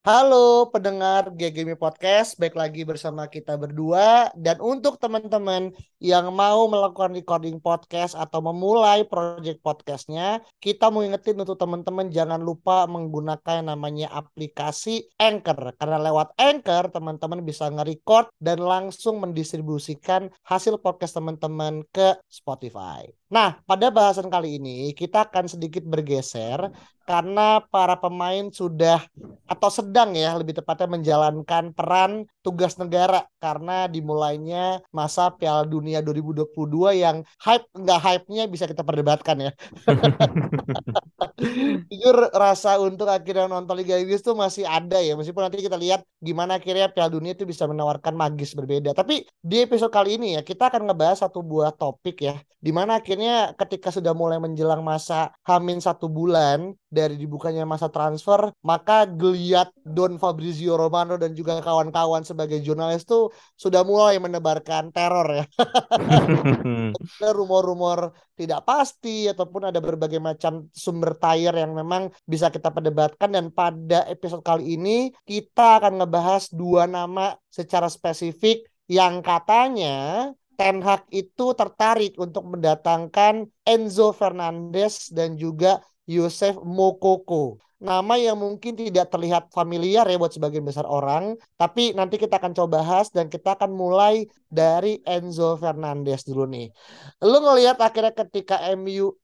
Halo pendengar GGMI Podcast, baik lagi bersama kita berdua. Dan untuk teman-teman yang mau melakukan recording podcast atau memulai project podcastnya, kita mau ingetin untuk teman-teman jangan lupa menggunakan namanya aplikasi Anchor. Karena lewat Anchor teman-teman bisa nge-record dan langsung mendistribusikan hasil podcast teman-teman ke Spotify. Nah, pada bahasan kali ini kita akan sedikit bergeser karena para pemain sudah atau sedang ya lebih tepatnya menjalankan peran tugas negara karena dimulainya masa Piala Dunia 2022 yang hype nggak hype-nya bisa kita perdebatkan ya. Jujur rasa untuk akhirnya nonton Liga Inggris tuh masih ada ya meskipun nanti kita lihat gimana akhirnya Piala Dunia itu bisa menawarkan magis berbeda. Tapi di episode kali ini ya kita akan ngebahas satu buah topik ya di mana akhirnya ketika sudah mulai menjelang masa Hamin satu bulan dari dibukanya masa transfer maka geliat Don Fabrizio Romano dan juga kawan-kawan sebagai jurnalis tuh sudah mulai menebarkan teror ya. rumor-rumor tidak pasti ataupun ada berbagai macam sumber tire yang memang bisa kita perdebatkan dan pada episode kali ini kita akan ngebahas dua nama secara spesifik yang katanya Ten Hag itu tertarik untuk mendatangkan Enzo Fernandez dan juga Yosef Mokoko. Nama yang mungkin tidak terlihat familiar ya buat sebagian besar orang, tapi nanti kita akan coba bahas dan kita akan mulai dari Enzo Fernandez dulu nih. Lu ngelihat akhirnya ketika MU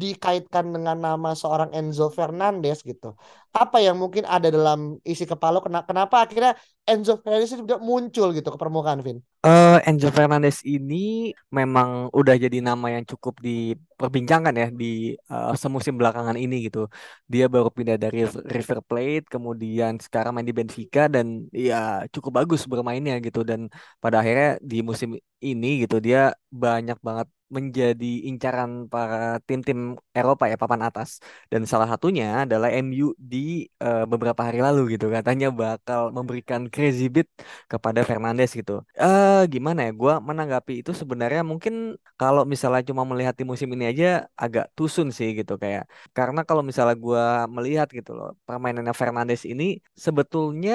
dikaitkan dengan nama seorang Enzo Fernandez gitu. Apa yang mungkin ada dalam isi kepala kenapa, akhirnya Enzo Fernandez itu muncul gitu ke permukaan, Vin? Uh, Enzo Fernandez ini memang udah jadi nama yang cukup diperbincangkan ya di uh, semusim belakangan ini gitu. Dia baru pindah dari River Plate, kemudian sekarang main di Benfica dan ya cukup bagus bermainnya gitu. Dan pada akhirnya di musim ini gitu dia banyak banget menjadi incaran para tim-tim Eropa ya papan atas dan salah satunya adalah MU di uh, beberapa hari lalu gitu katanya bakal memberikan crazy bit kepada Fernandes gitu. Uh, gimana ya? Gua menanggapi itu sebenarnya mungkin kalau misalnya cuma melihat di musim ini aja agak tusun sih gitu kayak karena kalau misalnya gua melihat gitu loh permainannya Fernandes ini sebetulnya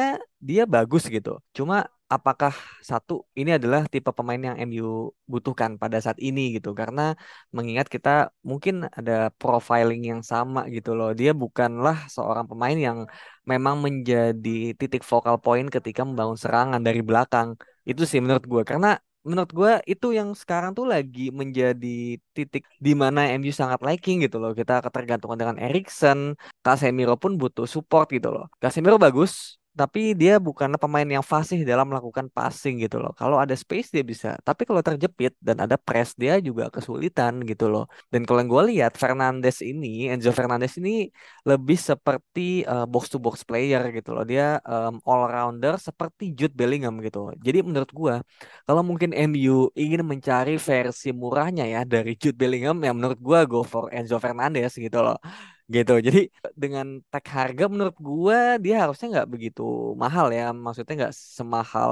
dia bagus gitu. Cuma apakah satu ini adalah tipe pemain yang MU butuhkan pada saat ini gitu. Karena mengingat kita mungkin ada profiling yang sama gitu loh. Dia bukanlah seorang pemain yang memang menjadi titik focal point ketika membangun serangan dari belakang. Itu sih menurut gue karena menurut gue itu yang sekarang tuh lagi menjadi titik di mana MU sangat liking gitu loh. Kita ketergantungan dengan Erikson Casemiro pun butuh support gitu loh. Casemiro bagus tapi dia bukanlah pemain yang fasih dalam melakukan passing gitu loh. Kalau ada space dia bisa, tapi kalau terjepit dan ada press dia juga kesulitan gitu loh. Dan kalau yang gue lihat Fernandes ini, Enzo Fernandes ini lebih seperti uh, eh, box to box player gitu loh. Dia um, all rounder seperti Jude Bellingham gitu. Jadi menurut gue kalau mungkin MU ingin mencari versi murahnya ya dari Jude Bellingham, ya menurut gue go for Enzo Fernandes gitu loh gitu. Jadi dengan tag harga menurut gua dia harusnya nggak begitu mahal ya. Maksudnya nggak semahal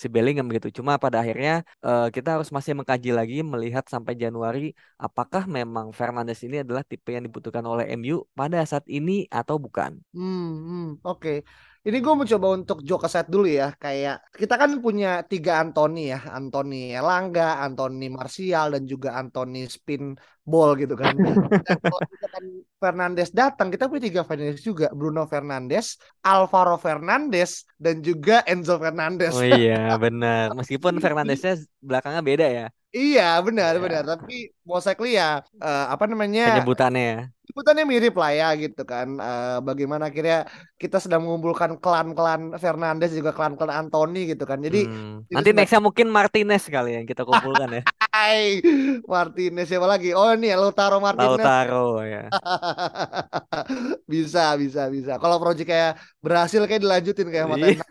si Bellingham gitu. Cuma pada akhirnya uh, kita harus masih mengkaji lagi melihat sampai Januari apakah memang Fernandes ini adalah tipe yang dibutuhkan oleh MU pada saat ini atau bukan. Hmm, hmm. Oke. okay. Ini gue mencoba untuk joke set dulu ya. Kayak kita kan punya tiga Anthony ya. Anthony Elangga, Anthony Martial, dan juga Anthony Spin Ball gitu kan. kan Fernandes datang, kita punya tiga Fernandes juga. Bruno Fernandes, Alvaro Fernandes, dan juga Enzo Fernandes. Oh iya benar. Meskipun Fernandesnya belakangnya beda ya. Iya benar ya. benar tapi mostly ya uh, apa namanya penyebutannya ya penyebutannya mirip lah ya gitu kan. Uh, bagaimana akhirnya kita sedang mengumpulkan klan-klan Fernandes juga klan-klan Anthony gitu kan. Jadi hmm. nanti nextnya mungkin Martinez kali yang kita kumpulkan ya Hai, Martinez siapa lagi? Oh ini Lautaro Martinez. Lautaro ya. bisa, bisa, bisa. Kalau proyek kayak berhasil kayak dilanjutin kayak sama Iya.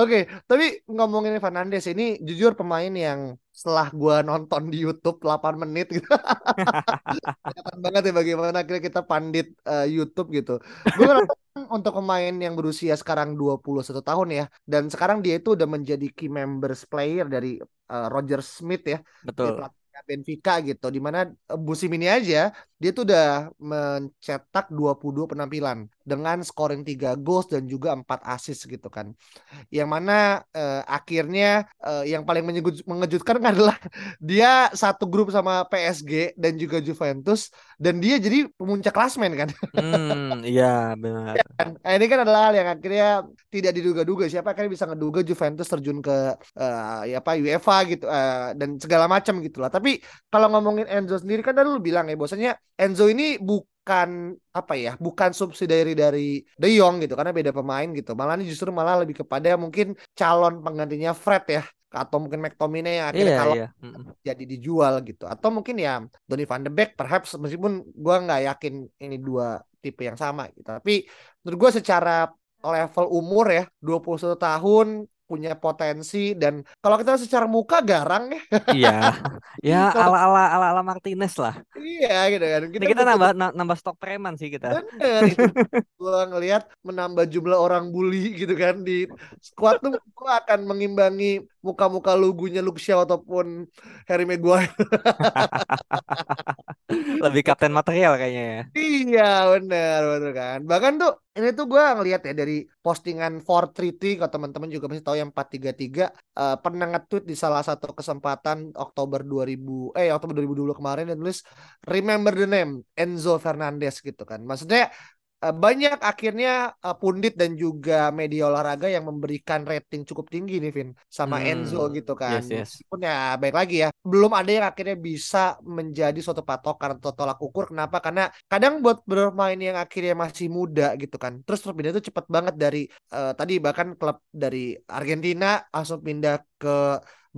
Oke, tapi ngomongin Fernandes ini jujur pemain yang setelah gua nonton di YouTube 8 menit gitu. Kelihatan banget ya bagaimana akhirnya kita pandit eh, YouTube gitu. Ngerasa untuk pemain yang berusia sekarang 21 tahun ya. Dan sekarang dia itu udah menjadi key members player dari eh, Roger Smith ya di Betul. Benfica gitu. Di mana eh, musim ini aja dia tuh udah mencetak 22 penampilan dengan scoring 3 goals dan juga 4 assist gitu kan yang mana eh, akhirnya eh, yang paling mengejutkan adalah dia satu grup sama PSG dan juga Juventus dan dia jadi pemuncak klasmen kan Hmm, iya benar. Nah, ini kan adalah hal yang akhirnya tidak diduga-duga siapa akhirnya bisa ngeduga Juventus terjun ke eh, ya apa UEFA gitu eh, dan segala macam gitu lah. Tapi kalau ngomongin Enzo sendiri kan tadi lu bilang ya bahwasanya Enzo ini bukan apa ya, bukan subsidiary dari De Jong gitu karena beda pemain gitu. Malah ini justru malah lebih kepada mungkin calon penggantinya Fred ya atau mungkin McTominay yang akhirnya Iya, kalau iya. Mm-mm. jadi dijual gitu atau mungkin ya Donny van de Beek perhaps meskipun gua nggak yakin ini dua tipe yang sama gitu tapi menurut gua secara level umur ya 21 tahun punya potensi dan kalau kita secara muka garang ya Iya. Ya ala-ala ala-ala Martinez lah. iya gitu kan kita betul- nambah na- nambah stok preman sih kita. Bener itu gua ngelihat menambah jumlah orang bully gitu kan di squad tuh gua akan mengimbangi muka-muka lugunya Luke Shaw ataupun Harry Maguire. Lebih kapten material kayaknya ya. Iya bener bener kan. Bahkan tuh ini tuh gue ngeliat ya dari postingan 433 Kalau teman-teman juga pasti tahu yang 433 eh, Pernah nge-tweet di salah satu kesempatan Oktober 2000 Eh Oktober 2020 kemarin Dan tulis Remember the name Enzo Fernandez gitu kan. Maksudnya banyak akhirnya eh, pundit dan juga media olahraga yang memberikan rating cukup tinggi nih Vin sama Hmm, Enzo gitu kan. yes, yes. Meskipun ya baik lagi ya, belum ada yang akhirnya bisa menjadi suatu patokan atau tolak ukur. Kenapa? Karena kadang buat bermain yang akhirnya masih muda gitu kan. Terus terus pindah itu cepat banget dari eh, tadi bahkan klub dari Argentina langsung pindah ke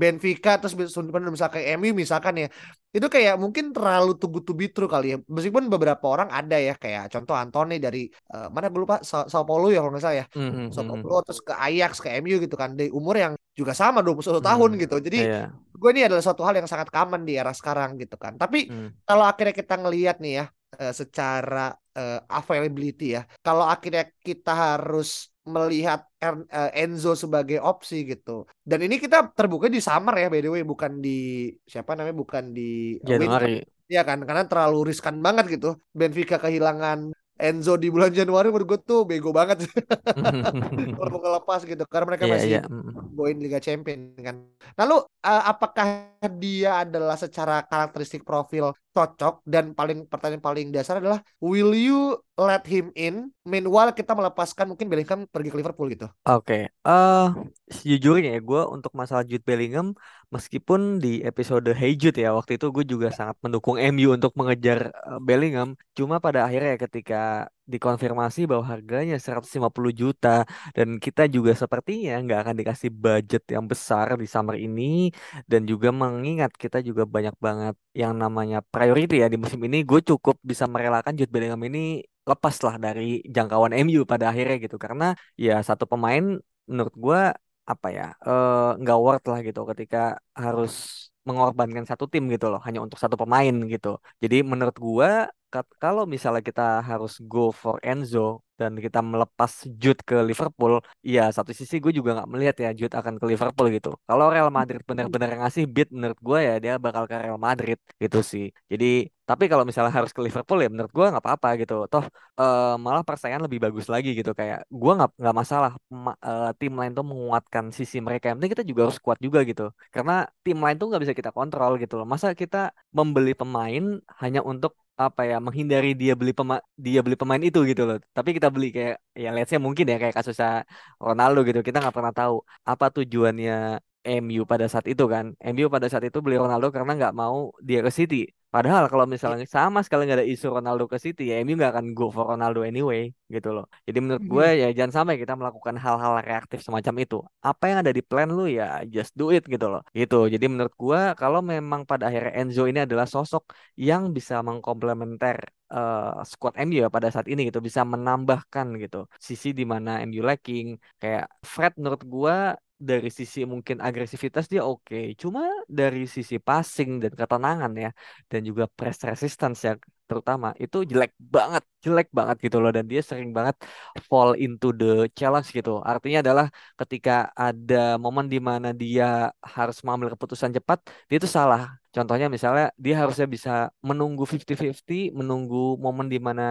Benfica terus misalkan ke MU misalkan ya itu kayak mungkin terlalu good to be true kali ya meskipun beberapa orang ada ya kayak contoh Anthony dari eh, mana gue lupa Sao, Sao Paulo ya kalau nggak salah ya Mhm, Sao mhm. Paulo terus ke Ajax ke MU gitu kan dari umur yang juga sama 21 tahun Hmm, gitu jadi Iya. gue ini adalah suatu hal yang sangat common di era sekarang gitu kan tapi Hmm. kalau akhirnya kita ngelihat nih ya eh, secara eh, availability ya kalau akhirnya kita harus melihat En- eh, Enzo sebagai opsi gitu dan ini kita terbuka di summer ya by the way bukan di siapa namanya bukan di winter Januari. ya kan karena terlalu riskan banget gitu Benfica kehilangan Enzo di bulan Januari menurut gue tuh bego banget kalau mau ngelepas gitu karena mereka Iya, masih iya. mhm. poin Liga Champion kan. Lalu eh, apakah dia adalah secara karakteristik profil cocok dan paling pertanyaan paling dasar adalah will you let him in meanwhile kita melepaskan mungkin Bellingham pergi ke Liverpool gitu. Oke, eh sejujurnya ya gue untuk masalah Jude Bellingham meskipun di episode Hey Jude ya waktu itu gue juga sangat mendukung MU untuk mengejar eh, Bellingham, cuma pada akhirnya ya ketika dikonfirmasi bahwa harganya 150 juta dan kita juga sepertinya nggak akan dikasih budget yang besar di summer ini dan juga mengingat kita juga banyak banget yang namanya priority ya di musim ini, gue cukup bisa merelakan Jude Bellingham ini lepas lah dari jangkauan MU pada akhirnya gitu. Karena ya satu pemain menurut gua apa ya eh, nggak worth lah gitu ketika harus mengorbankan satu tim gitu loh hanya untuk satu pemain gitu. Jadi menurut kat- kalau misalnya kita harus go for Enzo dan kita melepas Jude ke Liverpool ya satu sisi gue juga nggak melihat ya Jude akan ke Liverpool gitu. Kalau Real Madrid benar-benar ngasih bid menurut gua ya dia bakal ke Real Madrid gitu sih. Jadi tapi kalau misalnya harus ke Liverpool ya menurut gua nggak apa-apa gitu. Toh eh, malah persaingan lebih bagus lagi gitu. Kayak gua nggak nggak masalah ma- eh, tim lain tuh menguatkan sisi mereka. Yang penting kita juga harus kuat juga gitu. Karena tim lain tuh nggak bisa kita kontrol gitu loh. Masa kita membeli pemain hanya untuk apa ya menghindari dia beli pema dia beli pemain itu gitu loh. Tapi kita beli kayak ya let's say mungkin ya kayak kasusnya Ronaldo gitu kita nggak pernah tahu apa tujuannya MU pada saat itu kan. MU pada saat itu beli Ronaldo karena nggak mau dia ke City Padahal kalau misalnya sama sekali nggak ada isu Ronaldo ke City ya MU nggak akan go for Ronaldo anyway gitu loh. Jadi menurut gue ya jangan sampai kita melakukan hal-hal reaktif semacam itu. Apa yang ada di plan lu ya just do it gitu loh. Gitu. Jadi menurut gue kalau memang pada akhirnya Enzo ini adalah sosok yang bisa mengkomplementer uh, squad MU ya pada saat ini gitu bisa menambahkan gitu sisi di mana MU lacking kayak Fred menurut gua dari sisi mungkin agresivitas dia oke. Cuma dari sisi passing dan ketenangan ya dan juga press resistance ya terutama itu jelek banget jelek banget gitu loh. Dan dia sering banget fall into the challenge gitu. Artinya adalah ketika ada momen di mana dia harus mengambil keputusan cepat dia itu salah. Contohnya misalnya dia harusnya bisa menunggu 50-50 menunggu momen di mana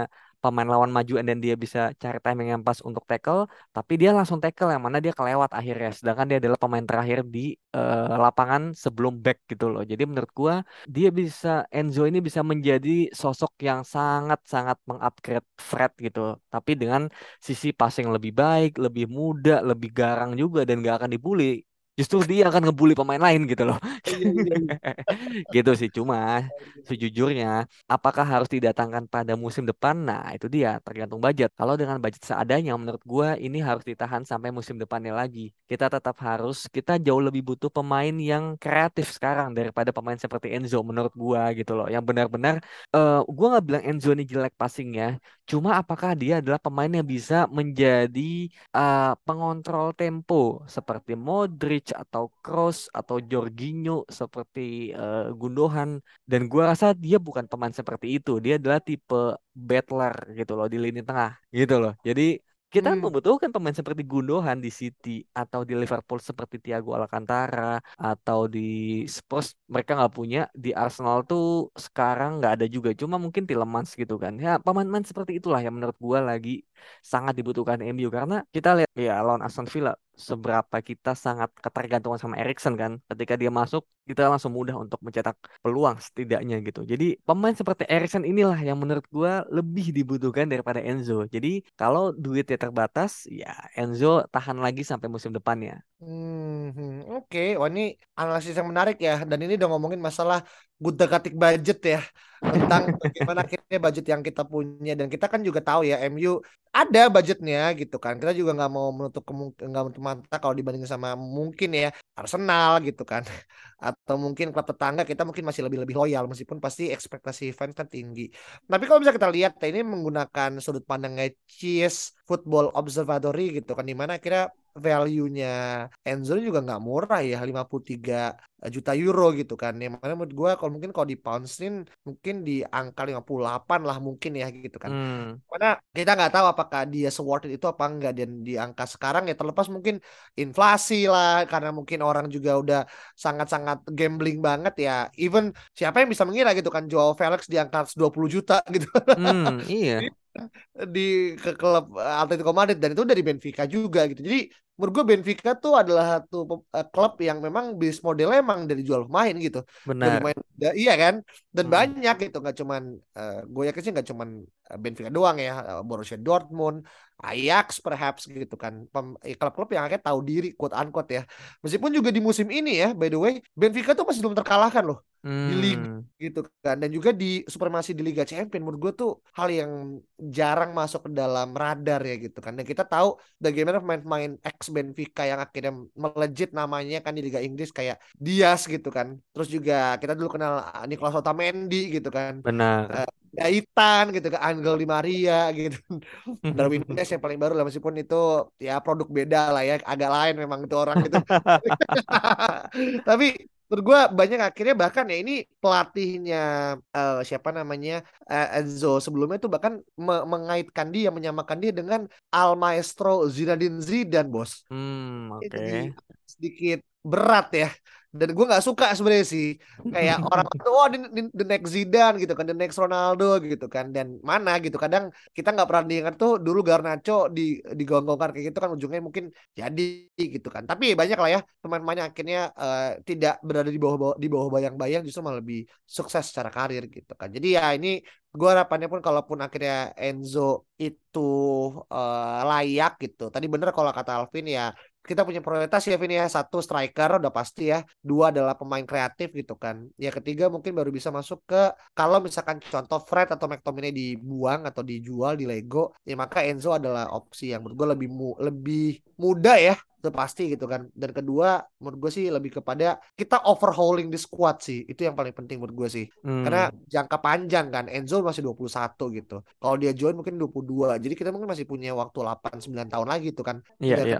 pemain lawan maju dan dia bisa cari timing yang pas untuk tackle tapi dia langsung tackle yang mana dia kelewat akhirnya. Sedangkan dia adalah pemain terakhir di uh, lapangan sebelum back gitu loh. Jadi menurut gua dia bisa Enzo ini bisa menjadi sosok yang sangat-sangat mengupgrade Fred gitu. Tapi dengan sisi passing lebih baik lebih muda lebih garang juga dan gak akan dibully justru dia akan ngebully pemain lain gitu loh. Iya, iya, iya. gitu sih. Cuma sejujurnya apakah harus didatangkan pada musim depan? Nah, itu dia tergantung budget. Kalau dengan budget seadanya menurut gua ini harus ditahan sampai musim depannya lagi. Kita tetap harus kita jauh lebih butuh pemain yang kreatif sekarang daripada pemain seperti Enzo menurut gua gitu loh. Yang benar-benar uh, gua nggak bilang Enzo ini jelek passingnya, cuma apakah dia adalah pemain yang bisa menjadi uh, pengontrol tempo seperti Modric atau Cross atau Jorginho seperti uh, Gundogan. Dan gua rasa dia bukan pemain seperti itu. Dia adalah tipe battler gitu loh di lini tengah gitu loh. Jadi kita hmm. membutuhkan pemain seperti Gundogan di City atau di Liverpool seperti Thiago Alcantara atau di Spurs. Mereka nggak punya. Di Arsenal tuh sekarang nggak ada juga. Cuma mungkin Tielemans gitu kan. Ya pemain-pemain seperti itulah yang menurut gua lagi sangat dibutuhkan MU karena kita lihat ya lawan Aston Villa seberapa kita sangat ketergantungan sama Erikson kan? Ketika dia masuk kita langsung mudah untuk mencetak peluang setidaknya gitu. Jadi pemain seperti Erikson inilah yang menurut gua lebih dibutuhkan daripada Enzo. Jadi kalau duitnya terbatas ya Enzo tahan lagi sampai musim depannya. Hmm, oke, okay. wah ini analisis yang menarik ya. Dan ini udah ngomongin masalah guda katik budget ya tentang bagaimana akhirnya budget yang kita punya. Dan kita kan juga tahu ya MU ada budgetnya gitu kan. Kita juga nggak mau menutup nggak menutup mata kalau dibandingin sama mungkin ya Arsenal gitu kan atau mungkin klub tetangga kita mungkin masih lebih lebih loyal meskipun pasti ekspektasi fans kan tinggi. Tapi kalau bisa kita lihat ini menggunakan sudut pandangnya Cheese Football Observatory gitu kan di mana kira value-nya Enzo juga nggak murah ya 53 juta euro gitu kan. Yang mana menurut gue kalau mungkin kalau di poundsin mungkin di angka 58 lah mungkin ya gitu kan. Hmm. karena kita nggak tahu apakah dia worth it itu apa enggak dan di angka sekarang ya terlepas mungkin inflasi lah karena mungkin orang juga udah sangat-sangat gambling banget ya. Even siapa yang bisa mengira gitu kan Joao Felix di angka 20 juta gitu. Hmm, iya di ke klub Atletico Madrid dan itu dari Benfica juga gitu. Jadi menurut gue Benfica tuh adalah satu uh, klub yang memang bisnis modelnya emang dari jual pemain gitu. Benar. Dari main, ya, iya kan? Dan hmm. banyak gitu nggak cuman uh, gue yakin sih nggak cuman Benfica doang ya, Borussia Dortmund, Ajax perhaps gitu kan. Klub-klub yang akhirnya tahu diri quote unquote ya. Meskipun juga di musim ini ya by the way Benfica tuh masih belum terkalahkan loh hmm. di liga gitu kan dan juga di supremasi di Liga Champions menurut gue tuh hal yang jarang masuk ke dalam radar ya gitu kan dan kita tahu bagaimana pemain-pemain ex Benfica yang akhirnya melejit namanya kan di Liga Inggris kayak Diaz gitu kan terus juga kita dulu kenal Nicolas Otamendi gitu kan benar uh, Gaitan gitu kan Angel Di Maria gitu Darwin Nunes yang paling baru lah meskipun itu ya produk beda lah ya agak lain memang itu orang gitu tapi menurut gue banyak akhirnya bahkan ya ini pelatihnya uh, siapa namanya uh, Enzo sebelumnya itu bahkan me mengaitkan dia menyamakan dia dengan Al Maestro Zinedine Zidane bos. Hmm, Oke. Okay. Sedikit berat ya dan gue nggak suka sebenarnya sih. Kayak orang itu oh the, the next Zidane gitu kan the next Ronaldo gitu kan. Dan mana gitu kadang kita nggak pernah diingat tuh dulu Garnacho di digonggongkan kayak gitu kan ujungnya mungkin jadi gitu kan. Tapi banyak lah ya teman-temannya akhirnya uh, tidak berada di bawah di bawah bayang-bayang justru malah lebih sukses secara karir gitu kan. Jadi ya ini gue harapannya pun kalaupun akhirnya Enzo itu uh, layak gitu. Tadi bener kalau kata Alvin ya kita punya prioritas ya Vini ya. Satu striker udah pasti ya dua adalah pemain kreatif gitu kan. Ya ketiga mungkin baru bisa masuk ke kalau misalkan contoh Fred atau McTominay dibuang atau dijual di Lego ya maka Enzo adalah opsi yang menurut gue lebih mu, lebih muda ya itu pasti gitu kan. Dan kedua menurut gue sih lebih kepada kita overhauling di squad sih. Itu yang paling penting menurut gue sih. Hmm. karena jangka panjang kan Enzo masih 21 gitu. Kalau dia join mungkin 22 jadi kita mungkin masih punya waktu 8 9 tahun lagi tuh kan. Iya iya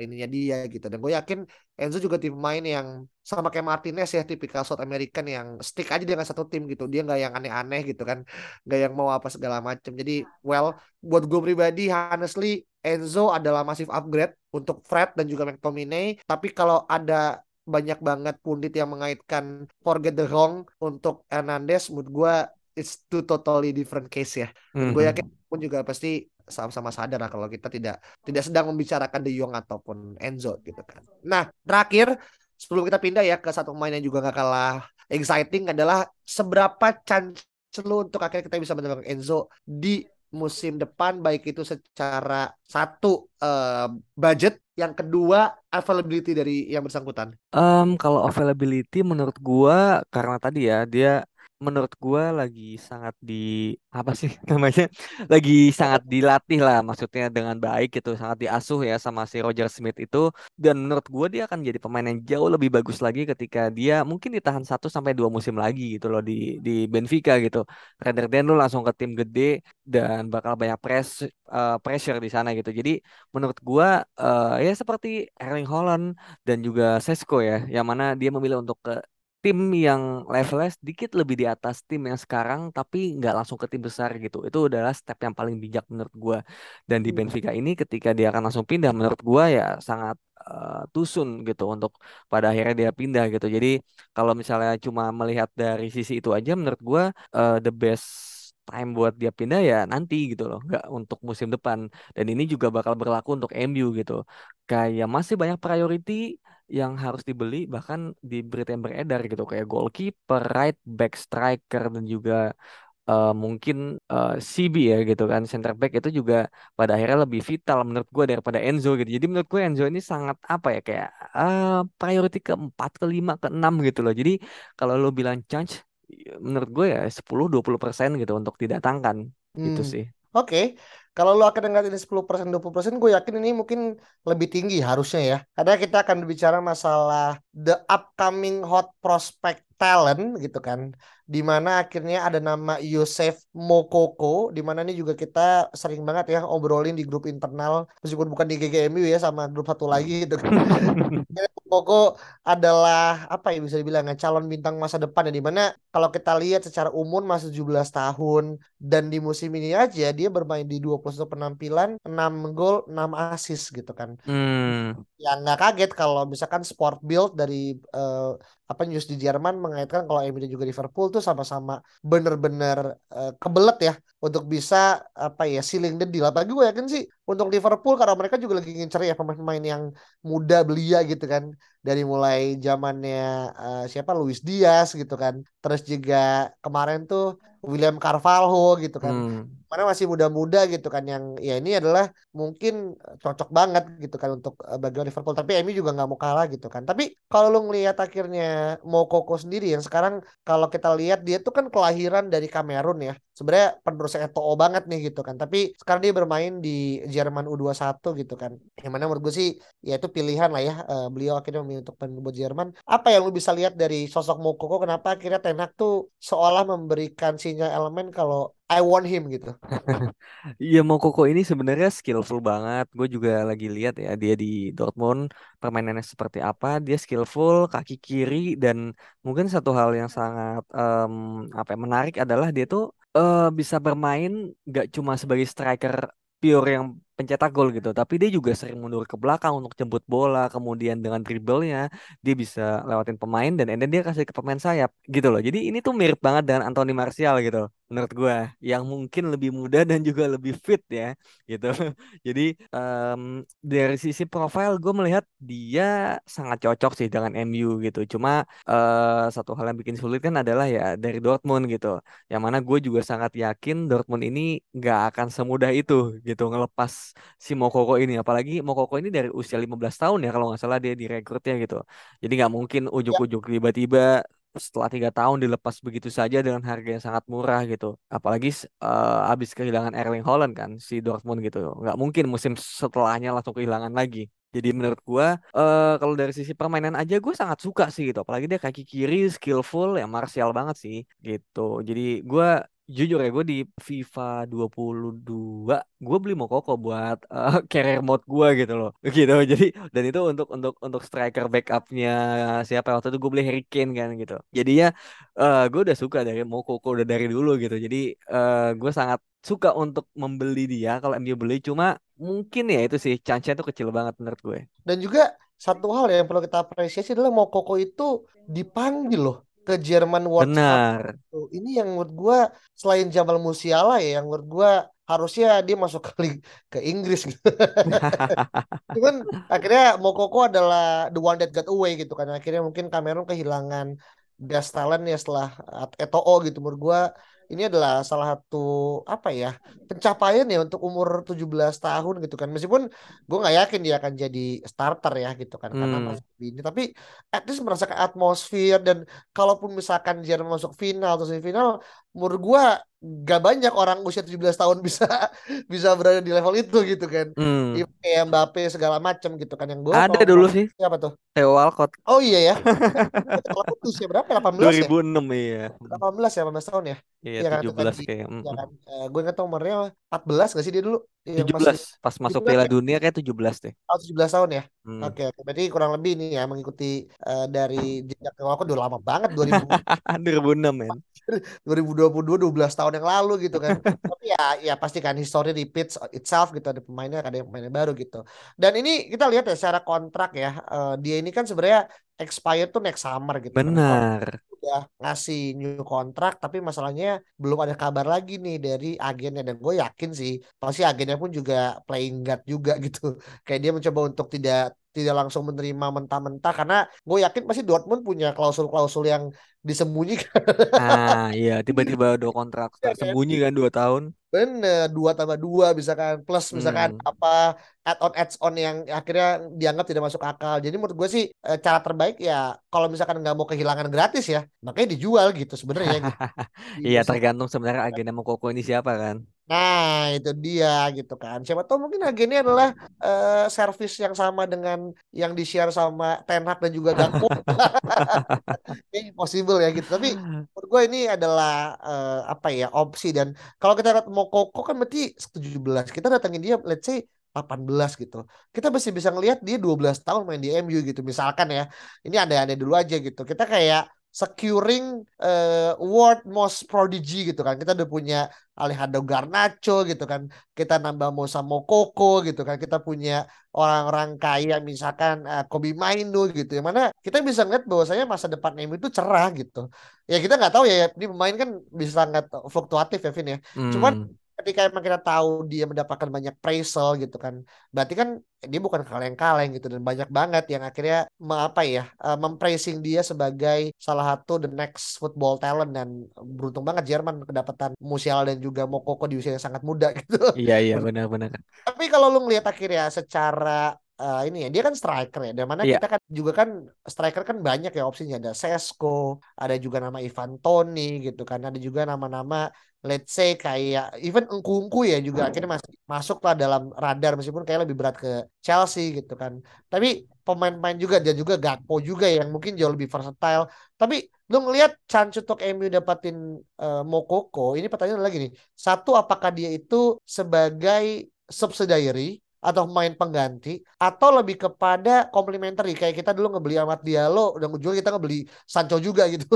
ininya dia gitu. Dan gue yakin Enzo juga tim main yang sama kayak Martinez ya tipikal South American yang stick aja dengan satu tim gitu. Dia nggak yang aneh-aneh gitu kan. Nggak yang mau apa segala macam jadi well buat gue pribadi honestly Enzo adalah masif upgrade untuk Fred dan juga McTominay. Tapi kalau ada banyak banget pundit yang mengaitkan forget the wrong untuk Hernandez, menurut gue it's two totally different case ya. Mm-hmm. Gue yakin pun juga pasti sama-sama sadar lah kalau kita tidak tidak sedang membicarakan De Jong ataupun Enzo gitu kan. Nah terakhir sebelum kita pindah ya ke satu pemain yang juga gak kalah exciting adalah seberapa chance lu untuk akhirnya kita bisa mendapatkan Enzo di musim depan baik itu secara satu uh, budget yang kedua availability dari yang bersangkutan. Um, kalau availability menurut gua karena tadi ya dia menurut gue lagi sangat di apa sih namanya lagi sangat dilatih lah maksudnya dengan baik gitu sangat diasuh ya sama si Roger Smith itu. Dan menurut gue dia akan jadi pemain yang jauh lebih bagus lagi ketika dia mungkin ditahan satu sampai dua musim lagi gitu loh di di Benfica gitu. Rather than lu langsung ke tim gede dan bakal banyak press uh, pressure di sana gitu. Jadi menurut gue uh, ya seperti Erling Haaland dan juga Sesko ya yang mana dia memilih untuk ke tim yang levelnya sedikit lebih di atas tim yang sekarang tapi nggak langsung ke tim besar gitu. Itu adalah step yang paling bijak menurut gue dan di hmm. Benfica ini ketika dia akan langsung pindah menurut gue ya sangat uh, tusun gitu untuk pada akhirnya dia pindah gitu. Jadi kalau misalnya cuma melihat dari sisi itu aja menurut gue uh, the best time buat dia pindah ya nanti gitu loh nggak untuk musim depan dan ini juga bakal berlaku untuk MU gitu kayak masih banyak priority yang harus dibeli bahkan di berita yang beredar gitu kayak goalkeeper, right back, striker dan juga uh, mungkin uh, eh, CB ya gitu kan center back itu juga pada akhirnya lebih vital menurut gue daripada Enzo gitu. Jadi menurut gue Enzo ini sangat apa ya kayak uh, priority keempat, kelima, keenam gitu loh. Jadi kalau lo bilang chance menurut gue ya 10-20% gitu untuk didatangkan gitu hmm. gitu sih. Oke, okay. Kalau lo akan dengar ini 10% 20% gue yakin ini mungkin lebih tinggi harusnya ya. Karena kita akan berbicara masalah the upcoming hot prospect talent gitu kan. Di mana akhirnya ada nama Yosef Mokoko. Di mana ini juga kita sering banget ya obrolin di grup internal. Meskipun bukan di GGMU ya sama grup satu lagi gitu kan. Mokoko adalah apa ya bisa dibilang ya, calon bintang masa depan ya. Di mana kalau kita lihat secara umur masih 17 tahun. Dan di musim ini aja dia bermain di 20 21 penampilan 6 gol 6 assist gitu kan hmm. ya nggak kaget kalau misalkan sport build dari uh, apa news di Jerman mengaitkan kalau MU dan juga Liverpool tuh sama-sama bener-bener uh, kebelet ya untuk bisa apa ya sealing the deal. Apalagi gue yakin sih untuk Liverpool karena mereka juga lagi ingin cari ya pemain-pemain yang muda belia gitu kan dari mulai zamannya uh, siapa Luis Diaz gitu kan. Terus juga kemarin tuh William Carvalho gitu kan. Hmm mana masih muda-muda gitu kan yang ya ini adalah mungkin cocok banget gitu kan untuk uh, bagian Liverpool tapi Emi juga nggak mau kalah gitu kan tapi kalau lu ngelihat akhirnya Mokoko sendiri yang sekarang kalau kita lihat dia tuh kan kelahiran dari Kamerun ya sebenarnya penerus Eto'o banget nih gitu kan tapi sekarang dia bermain di Jerman U21 gitu kan yang mana menurut gue sih ya itu pilihan lah ya uh, beliau akhirnya memilih untuk buat Jerman apa yang lu bisa lihat dari sosok Mokoko kenapa akhirnya Tenak tuh seolah memberikan sinyal elemen kalau I want him gitu. Iya Mokoko ini sebenarnya skillful banget. Gue juga lagi lihat ya dia di Dortmund permainannya seperti apa. Dia skillful, kaki kiri dan mungkin satu hal yang sangat um, apa ya, menarik adalah dia tuh uh, bisa bermain gak cuma sebagai striker pure yang pencetak gol gitu. Tapi dia juga sering mundur ke belakang untuk jemput bola kemudian dengan dribblenya dia bisa lewatin pemain dan enden dia kasih ke pemain sayap gitu loh. Jadi ini tuh mirip banget dengan Anthony Martial gitu menurut gue yang mungkin lebih muda dan juga lebih fit ya gitu. Jadi um, dari sisi profile gue melihat dia sangat cocok sih dengan MU gitu. Cuma uh, satu hal yang bikin sulit kan adalah ya dari Dortmund gitu. Yang mana gue juga sangat yakin Dortmund ini nggak akan semudah itu gitu ngelepas si Mokoko ini. Apalagi Mokoko ini dari usia 15 tahun ya kalau nggak salah dia direkrutnya gitu. Jadi nggak mungkin Ya. ujuk-ujuk tiba-tiba setelah tiga tahun dilepas begitu saja dengan harga yang sangat murah gitu. Apalagi uh, habis kehilangan Erling Haaland kan si Dortmund gitu. Nggak mungkin musim setelahnya langsung kehilangan lagi. Jadi menurut gua uh, kalau dari sisi permainan aja gue sangat suka sih gitu. Apalagi dia kaki kiri skillful ya Martial banget sih gitu. Jadi gua jujur ya gue di FIFA 22 gue beli Mokoko buat uh, career mode gue gitu loh. Gitu. Jadi dan itu untuk untuk untuk striker backupnya siapa waktu itu gue beli Harry Kane kan gitu. Jadinya uh, gue udah suka dari Mokoko udah dari dulu gitu. Jadi uh, gue sangat suka untuk membeli dia kalau MU beli. Cuma mungkin ya itu sih chance-nya tuh kecil banget menurut gue. Dan juga satu hal yang perlu kita apresiasi adalah Mokoko itu dipanggil loh ke Jerman World Benar. Cup. Ini yang menurut gue selain Jamal Musiala ya, yang menurut gue harusnya dia masuk ke ke Inggris gitu. Cuman akhirnya Mokoko adalah the one that got away gitu kan. Akhirnya mungkin Cameron kehilangan gas talent ya setelah Eto'o gitu menurut gue ini adalah salah satu apa ya pencapaian ya untuk umur 17 tahun gitu kan meskipun gue nggak yakin dia akan jadi starter ya gitu kan hmm. karena masih ini tapi at least merasakan atmosfer dan kalaupun misalkan Jerman masuk final atau semifinal menurut gue gak banyak orang usia 17 tahun bisa bisa berada di level itu gitu kan. Hmm. Kayak Mbappe segala macam gitu kan yang gue Ada dulu sih. Siapa tuh? Theo Walcott. Oh iya ya. Kalau usia berapa? 18 2006 ya? 18 ya, 18 tahun ya. Iya, ya, 17 kan, kayak. Ya kan? Uh, gue nggak tahu umurnya 14 gak sih dia dulu? 17 masih, pas masuk Piala ya? Dunia kayak 17 deh. Oh, 17 tahun ya. Hmm. Oke, okay, berarti kurang lebih nih ya mengikuti uh, dari jejak Walcott udah lama banget 2000. 2006 men. 2022 12 tahun yang lalu gitu kan. Tapi ya ya pasti kan history repeats itself gitu ada pemainnya ada yang pemainnya baru gitu. Dan ini kita lihat ya secara kontrak ya uh, dia ini kan sebenarnya expire tuh next summer gitu. Benar. Kan. Udah ngasih new kontrak tapi masalahnya belum ada kabar lagi nih dari agennya dan gue yakin sih pasti agennya pun juga playing guard juga gitu. Kayak dia mencoba untuk tidak tidak langsung menerima mentah-mentah karena gue yakin pasti Dortmund punya klausul-klausul yang disembunyikan. Ah iya tiba-tiba ada kontrak ya, sembunyi kan dua tahun. Bener dua tambah dua misalkan plus misalkan hmm. apa add-on add-on yang akhirnya dianggap tidak masuk akal. Jadi menurut gue sih eh, cara terbaik ya kalau misalkan nggak mau kehilangan gratis ya makanya dijual gitu sebenarnya. gitu. iya tergantung sebenarnya agennya mau koko ini siapa kan. Nah, itu dia gitu kan. Siapa tahu mungkin agennya adalah uh, service yang sama dengan yang di-share sama Ten Hag dan juga Gakpo. possible ya gitu. Tapi menurut gue ini adalah uh, apa ya opsi dan kalau kita lihat mau Koko kan berarti 17. Kita datangin dia let's say 18 gitu. Kita masih bisa ngelihat dia 12 tahun main di MU gitu misalkan ya. Ini ada ada dulu aja gitu. Kita kayak securing uh, world most prodigy gitu kan. Kita udah punya Alejandro Garnacho gitu kan. Kita nambah Mosa Mokoko gitu kan. Kita punya orang-orang kaya misalkan uh, Kobe Mainu gitu. Yang mana kita bisa ngeliat bahwasanya masa depan MU itu cerah gitu. Ya kita nggak tahu ya ini pemain kan bisa sangat fluktuatif ya Vin ya. Hmm. Cuman ketika emang kita tahu dia mendapatkan banyak praisal gitu kan berarti kan dia bukan kaleng-kaleng gitu dan banyak banget yang akhirnya apa ya uh, mempraising dia sebagai salah satu the next football talent dan beruntung banget Jerman kedapatan Musiala dan juga Mokoko di usia yang sangat muda gitu. Iya iya benar-benar tapi kalau lu ngelihat akhirnya secara uh, ini ya dia kan striker ya. Dan mana yeah. kita kan juga kan striker kan banyak ya opsinya ada Sesko, ada juga nama Ivan Toni gitu kan. Ada juga nama-nama let's say kayak even engkungku ya juga akhirnya masuk masuk lah dalam radar meskipun kayak lebih berat ke Chelsea gitu kan. Tapi pemain-pemain juga dan juga Gakpo juga yang mungkin jauh lebih versatile. Tapi lu ngelihat chance untuk MU dapatin uh, Mokoko, ini pertanyaan lagi nih. Satu apakah dia itu sebagai subsidiary atau main pengganti atau lebih kepada komplementari kayak kita dulu ngebeli Amat Diallo dan ujungnya kita ngebeli Sancho juga gitu.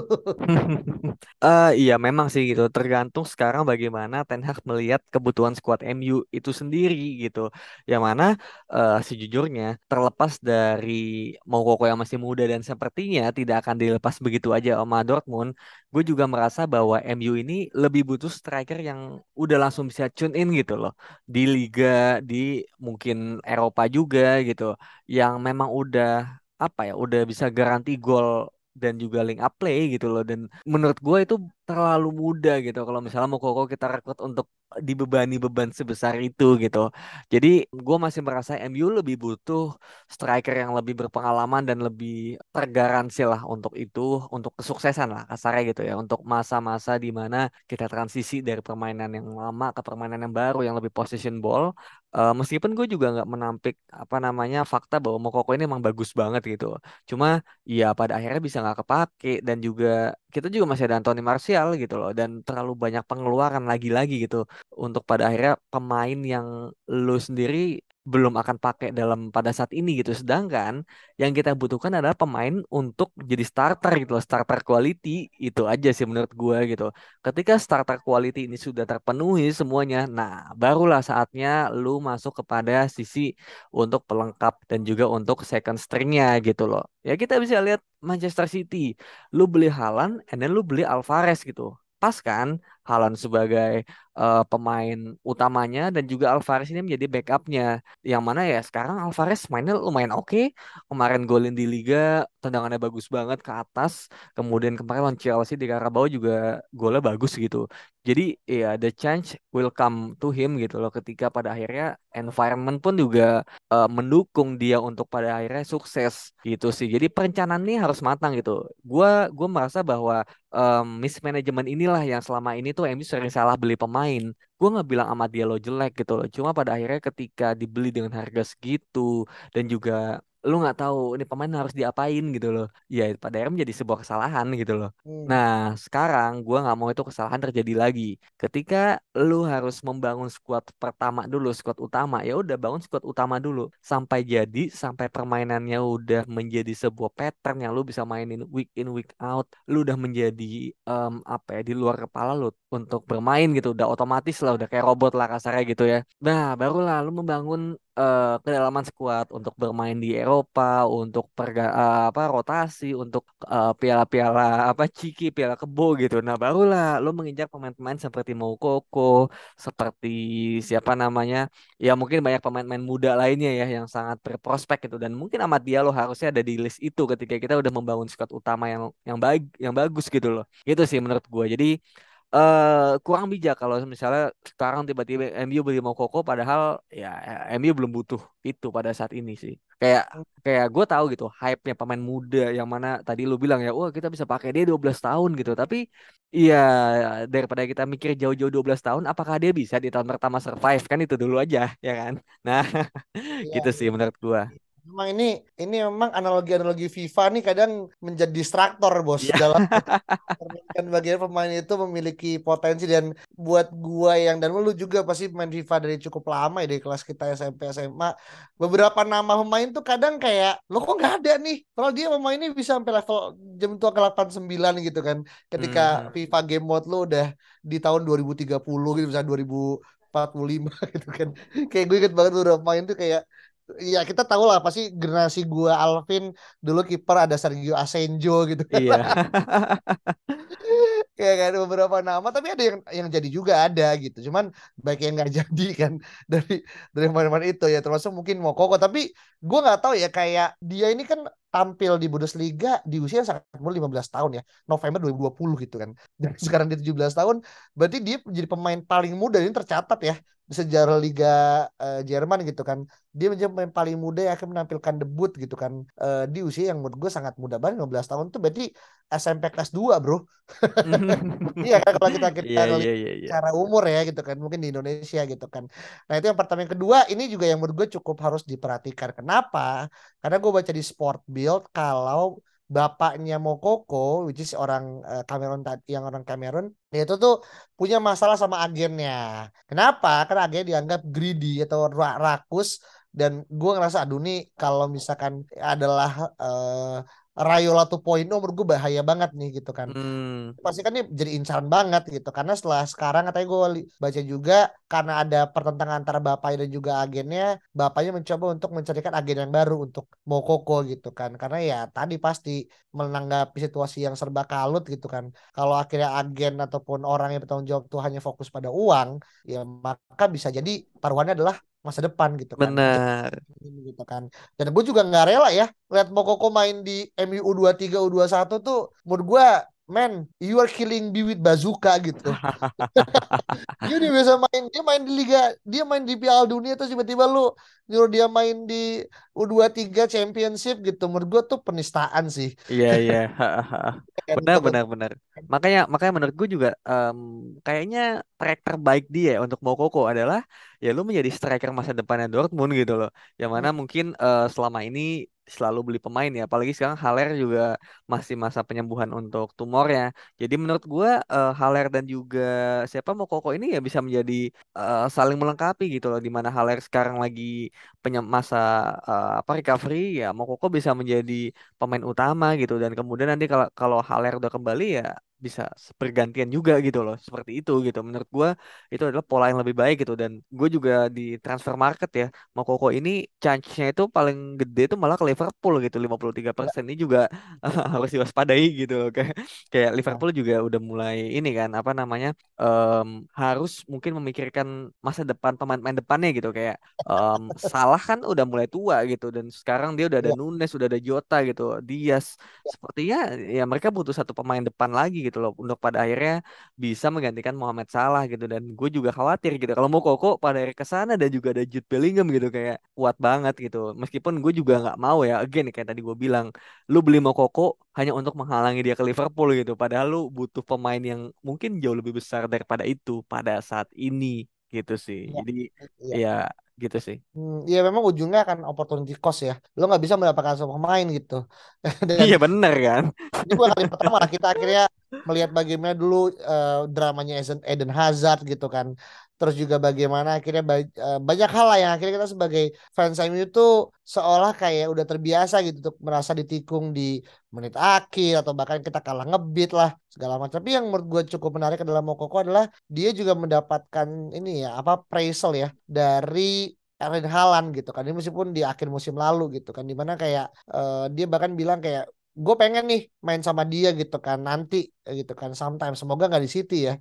uh, iya memang sih gitu tergantung sekarang bagaimana Ten Hag melihat kebutuhan skuad MU itu sendiri gitu. Yang mana uh, sejujurnya terlepas dari Moukoko yang masih muda dan sepertinya tidak akan dilepas begitu aja sama Dortmund, gue juga merasa bahwa MU ini lebih butuh striker yang udah langsung bisa tune in gitu loh. Di liga di mungkin Eropa juga gitu. Yang memang udah apa ya udah bisa garansi gol dan juga link up play gitu loh. Dan menurut gue itu terlalu muda gitu. Kalau misalnya mau koko kita rekrut untuk dibebani beban sebesar itu gitu. Jadi gue masih merasa MU lebih butuh striker yang lebih berpengalaman dan lebih tergaransi lah untuk itu, untuk kesuksesan lah kasarnya gitu ya, untuk masa-masa di mana kita transisi dari permainan yang lama ke permainan yang baru yang lebih position ball. Uh, meskipun gue juga nggak menampik apa namanya fakta bahwa Mokoko ini emang bagus banget gitu. Cuma ya pada akhirnya bisa nggak kepake dan juga kita juga masih ada Anthony Martial gitu loh dan terlalu banyak pengeluaran lagi-lagi gitu untuk pada akhirnya pemain yang lu sendiri belum akan pakai dalam pada saat ini gitu. Sedangkan yang kita butuhkan adalah pemain untuk jadi starter gitu loh, starter quality itu aja sih menurut gue gitu. Ketika starter quality ini sudah terpenuhi semuanya, nah barulah saatnya lu masuk kepada sisi untuk pelengkap dan juga untuk second stringnya gitu loh. Ya kita bisa lihat Manchester City, lu beli Haaland, and then lu beli Alvarez gitu. Pas kan Haaland sebagai uh, pemain utamanya dan juga Alvarez ini menjadi backupnya. Yang mana ya sekarang Alvarez mainnya lumayan oke. Okay. kemarin golin di Liga tendangannya bagus banget ke atas. Kemudian kemarin lawan Chelsea di Carabao juga golnya bagus gitu. Jadi ya the chance will come to him gitu loh ketika pada akhirnya environment pun juga uh, mendukung dia untuk pada akhirnya sukses gitu sih. Jadi perencanaan ini harus matang gitu. Gua gua merasa bahwa um, mismanagement inilah yang selama ini tuh MU sering salah beli pemain. Gue nggak bilang amat dia lo jelek gitu loh. Cuma pada akhirnya ketika dibeli dengan harga segitu dan juga lu nggak tahu ini pemain harus diapain gitu loh. Ya pada akhirnya menjadi sebuah kesalahan gitu loh. Hmm. nah sekarang gue nggak mau itu kesalahan terjadi lagi. Ketika lu harus membangun skuad pertama dulu skuad utama ya udah bangun skuad utama dulu. Sampai jadi sampai permainannya udah menjadi sebuah pattern yang lu bisa mainin week in week out lu udah menjadi um, apa ya di luar kepala lu untuk bermain gitu. Udah otomatis lah udah kayak robot lah kasarnya gitu ya. Nah barulah lu membangun uh, kedalaman skuad untuk bermain di Eropa, untuk perga, uh, apa rotasi, untuk uh, piala-piala apa ciki, piala kebo gitu. Nah, barulah lo menginjak pemain-pemain seperti Moukoko, seperti siapa namanya? Ya mungkin banyak pemain-pemain muda lainnya ya yang sangat berprospek gitu dan mungkin amat dia lo harusnya ada di list itu ketika kita udah membangun skuad utama yang yang baik, yang bagus gitu loh. Itu sih menurut gue. Jadi uh, kurang bijak kalau misalnya sekarang tiba-tiba MU beli Moukoko padahal ya MU belum butuh itu pada saat ini sih. Kayak kayak gue tahu gitu hype-nya pemain muda yang mana tadi lu bilang ya, wah kita bisa pakai dia 12 tahun gitu. Tapi iya daripada kita mikir jauh-jauh 12 tahun, apakah dia bisa di tahun pertama survive kan itu dulu aja ya kan. Nah, ya, gitu sih menurut gue. Memang ini ini memang analogi-analogi FIFA nih kadang menjadi distraktor bos. Yeah. dalam kan bagian pemain itu memiliki potensi dan buat gua yang dan lu juga pasti main FIFA dari cukup lama ya dari kelas kita SMP SMA. Beberapa nama pemain tuh kadang kayak lo kok nggak ada nih? Kalau dia pemainnya bisa sampai level jam tua ke 89 gitu kan. Ketika hmm. FIFA game mode lu udah di tahun 2030 gitu misalnya 2045 gitu kan. Kayak gue inget banget beberapa pemain tuh kayak Iya kita tahu lah pasti generasi gua Alvin dulu kiper ada Sergio Asenjo gitu kan. Iya. kayak kan beberapa nama tapi ada yang yang jadi juga ada gitu. Cuman baik yang nggak jadi kan dari dari mana-mana itu ya termasuk mungkin mau koko tapi gua nggak tahu ya kayak dia ini kan tampil di Bundesliga di usia sangat muda 15 tahun ya November 2020 gitu kan. Dan sekarang dia 17 tahun berarti dia jadi pemain paling muda. Ini tercatat ya di sejarah Liga uh, Jerman gitu kan. Dia menjadi pemain paling muda yang akan menampilkan debut gitu kan uh, di usia yang menurut gue sangat muda. Banget 15 tahun tuh berarti SMP kelas 2 bro. Iya kan kalau kita kita yeah, yeah, yeah, yeah. cara umur ya gitu kan mungkin di Indonesia gitu kan. Nah itu yang pertama. Yang kedua ini juga yang menurut gue cukup harus diperhatikan. Kenapa? Karena gue baca di Sport Build kalau bapaknya Mokoko, which is orang uh, Cameron yang orang Cameron, dia itu tuh punya masalah sama agennya. Kenapa? Karena agen dianggap greedy atau rakus dan gue ngerasa aduh nih kalau misalkan adalah uh, Rayola 2.0 menurut gue bahaya banget nih gitu kan. Hmm. Pasti kan ini jadi incaran banget gitu. Karena setelah sekarang katanya gue baca juga karena ada pertentangan antara bapaknya dan juga agennya, bapaknya mencoba untuk mencarikan agen yang baru untuk Mokoko gitu kan. Karena ya tadi pasti menanggapi situasi yang serba kalut gitu kan. Kalau akhirnya agen ataupun orang yang bertanggung jawab tuh hanya fokus pada uang, ya maka bisa jadi taruhannya adalah masa depan gitu kan. Benar. Gitu kan. Dan gue juga nggak rela ya lihat Mokoko main di MU U23 U21 tuh menurut gue man you are killing me with bazooka gitu. Dia udah biasa main dia main di liga dia main di Piala Dunia terus tiba-tiba lu nyuruh dia main di U23 Championship gitu. Menurut gue tuh penistaan sih. Iya iya, Kan, benar benar benar. Makanya makanya menurut gue juga em, kayaknya track terbaik dia untuk Moukoko adalah ya lu menjadi striker masa depannya Dortmund gitu loh. Yang mana mungkin eh, selama ini selalu beli pemain ya, apalagi sekarang Haller juga masih masa penyembuhan untuk tumornya. Jadi menurut gue eh, Haller dan juga siapa Moukoko ini ya bisa menjadi eh, saling melengkapi gitu loh. Di mana Haller sekarang lagi penyem masa eh, apa recovery ya Moukoko bisa menjadi pemain utama gitu dan kemudian nanti kalau kalau Haller udah kembali ya bisa bergantian juga gitu loh seperti itu gitu. Menurut gua itu adalah pola yang lebih baik gitu. Dan gue juga di transfer market ya Moukoko ini chance-nya itu paling gede itu malah ke Liverpool gitu. 53% ini juga harus diwaspadai gitu loh. Kayak kayak Liverpool juga udah mulai ini kan apa namanya em, harus mungkin memikirkan masa depan pemain-pemain depannya gitu. Kayak em, Salah kan udah mulai tua gitu. Dan sekarang dia udah ada Ya, Nunes, udah ada Jota gitu, Diaz. Sepertinya ya mereka butuh satu pemain depan lagi gitu loh untuk pada akhirnya bisa menggantikan Mohamed Salah gitu dan gue juga khawatir gitu kalau mau Koko pada akhirnya ke sana dan juga ada Jude Bellingham gitu kayak kuat banget gitu. Meskipun gue juga nggak mau ya, again kayak tadi gue bilang, lu beli mau Koko hanya untuk menghalangi dia ke Liverpool gitu. Padahal lu butuh pemain yang mungkin jauh lebih besar daripada itu pada saat ini gitu sih. ya, Jadi ya. ya gitu sih. Hmm, ya memang ujungnya akan opportunity cost ya. Lo nggak bisa mendapatkan semua pemain gitu. Dan Iya bener kan? ini bukan kali pertama lah kita akhirnya melihat bagaimana dulu eh, dramanya Eden, Hazard gitu kan. Terus juga bagaimana akhirnya ba- eh, banyak hal lah yang akhirnya kita sebagai fans MU itu seolah kayak udah terbiasa gitu untuk merasa ditikung di menit akhir atau bahkan kita kalah ngebit lah segala macam. Tapi yang menurut gue cukup menarik adalah Mokoko adalah dia juga mendapatkan ini ya apa appraisal ya dari Erling Haaland gitu kan. Ini meskipun di akhir musim lalu gitu kan. Di mana kayak eh, dia bahkan bilang kayak gue pengen nih main sama dia gitu kan nanti gitu kan sometimes semoga nggak di City ya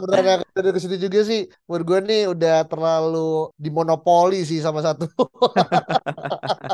beneran udah ke situ juga sih menurut gue nih udah terlalu dimonopoli sih sama satu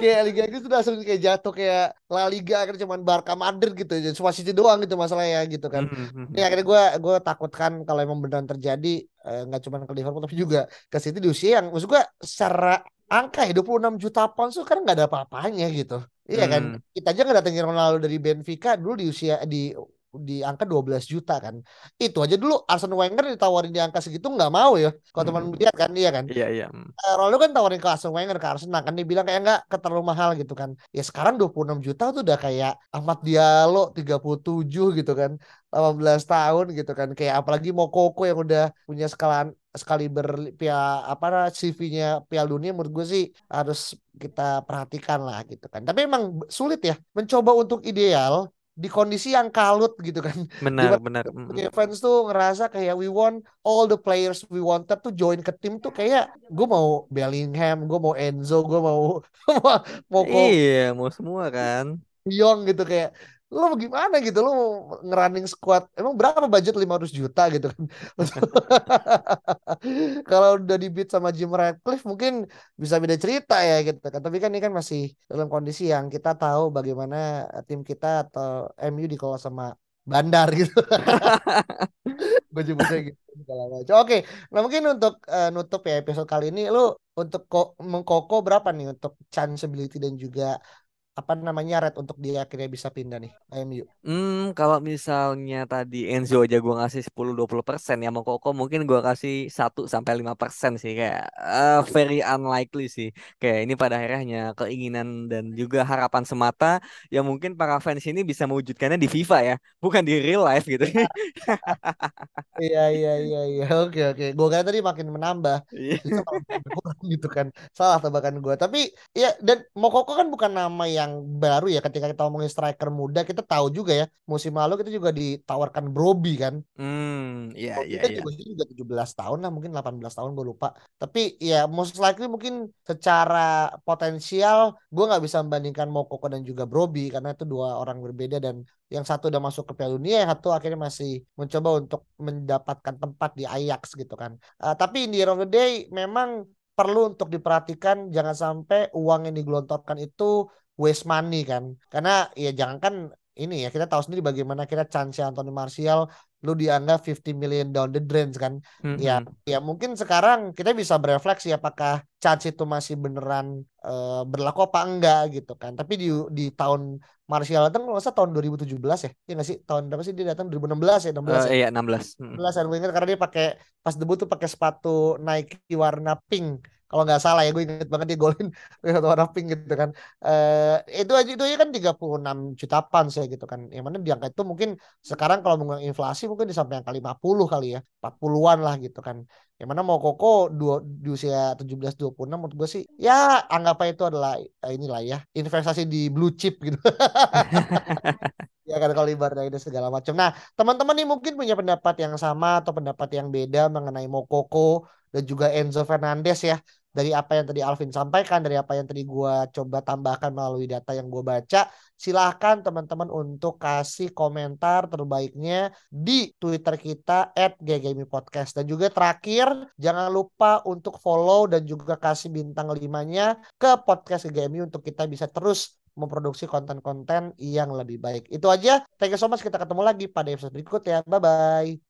kayak Liga Inggris udah langsung kayak jatuh kayak La Liga akhirnya cuman Barca Madrid gitu aja cuma City doang gitu masalahnya gitu kan. Ini akhirnya gue gue takutkan kalau emang beneran terjadi eh, nggak cuma ke Liverpool tapi juga ke City di usia yang maksud gue secara angka ya 26 juta pound tuh kan nggak ada apa-apanya gitu. Iya kan? Hmm. kita aja ngedatengin Ronaldo dari Benfica dulu di usia di di angka 12 juta kan itu aja dulu Arsene Wenger ditawarin di angka segitu nggak mau ya kalau teman Mhm. lihat kan iya kan Iya iya. Hmm. Eh, Ronaldo kan tawarin ke Arsene Wenger ke Arsenal kan dia bilang kayak enggak terlalu mahal gitu kan. Ya sekarang 26 juta tuh udah kayak Ahmad Diallo 37 gitu kan. 18 tahun gitu kan. Kayak apalagi Mokoko yang udah punya skala sekali berpia apa CV-nya Piala Dunia menurut gue sih harus kita perhatikan lah gitu kan. Tapi emang sulit ya mencoba untuk ideal di kondisi yang kalut gitu kan. Benar Di mana benar. Sebagai fans tuh ngerasa kayak we want all the players we wanted tuh join ke tim tuh kayak gue mau Bellingham, gue mau Enzo, gue mau mau Iya mau semua kan. Young gitu kayak lo gimana gitu? Lo ngerunning squad emang berapa budget 500 juta gitu kan? Kalau udah di beat sama Jim Ratcliffe mungkin bisa beda cerita ya gitu kan. Tapi kan ini kan masih dalam kondisi yang kita tahu bagaimana tim kita atau MU dikelola sama bandar gitu. Gue nyebutnya gitu. Oke, nah mungkin untuk eh, nutup ya episode kali ini, lu untuk ko mengkoko berapa nih untuk chanceability dan juga apa namanya rate untuk dia akhirnya bisa pindah nih MU? Hmm, kalau misalnya tadi Enzo aja gua ngasih 10-20% ya mau Koko mungkin gua kasih 1 sampai 5% sih kayak eh, very unlikely sih. Kayak ini pada akhirnya hanya keinginan dan juga harapan semata yang mungkin para fans ini bisa mewujudkannya di FIFA ya, bukan di real life gitu. Iya iya iya iya oke oke. Gue kira tadi makin menambah, Iya. makin berkurang gitu kan. Salah tebakan gue. Tapi ya dan Mokoko kan bukan nama yang baru ya. Ketika kita ngomongin striker muda, kita tahu juga ya. Musim lalu kita juga ditawarkan Broby kan. Hmm, iya iya kan iya. juga juga 17 tahun lah, mungkin 18 tahun gue lupa. Tapi ya most likely mungkin secara potensial gue nggak bisa membandingkan Mokoko dan juga Broby karena itu dua orang berbeda dan yang satu udah masuk ke Piala Dunia, yang satu akhirnya masih mencoba untuk mendapatkan tempat di Ajax gitu kan. Eh, tapi in the end of the day memang perlu untuk diperhatikan jangan sampai uang yang digelontorkan itu waste money kan. Karena ya jangankan ini ya kita tahu sendiri bagaimana kita chance Anthony Martial lu dianggap 50 million down the drain kan. Mm-mm. Ya ya mungkin sekarang kita bisa berefleksi apakah chance itu masih beneran eh, berlaku apa enggak gitu kan. Tapi di di tahun Martial datang kalau salah tahun 2017 ya. Ya nggak sih? Tahun berapa sih dia datang 2016 ya, 16 Eh, ya. iya 16. Mm. 16 dan gue ingat karena dia pakai pas debut tuh pakai sepatu Nike warna pink kalau nggak salah ya gue inget banget dia golin warna pink gitu kan eh itu aja itu aja kan 36 juta pounds ya gitu kan yang mana di angka itu mungkin sekarang kalau menggunakan inflasi mungkin di sampai angka 50 kali ya 40-an lah gitu kan yang mana mau Koko dua, di usia 17 26 menurut gue sih ya anggap aja itu adalah eh, inilah ya investasi di blue chip gitu ya kan kalau ibaratnya itu segala macam. Nah, teman-teman nih mungkin punya pendapat yang sama atau pendapat yang beda mengenai Mokoko dan juga Enzo Fernandez ya. Dari apa yang tadi Alvin sampaikan, dari apa yang tadi gua coba tambahkan melalui data yang gua baca, silahkan teman-teman untuk kasih komentar terbaiknya di Twitter kita @ggmi podcast dan juga terakhir jangan lupa untuk follow dan juga kasih bintang limanya ke podcast GGMI untuk kita bisa terus memproduksi konten-konten yang lebih baik. Itu aja. Thank you so much. Kita ketemu lagi pada episode berikutnya. Bye-bye.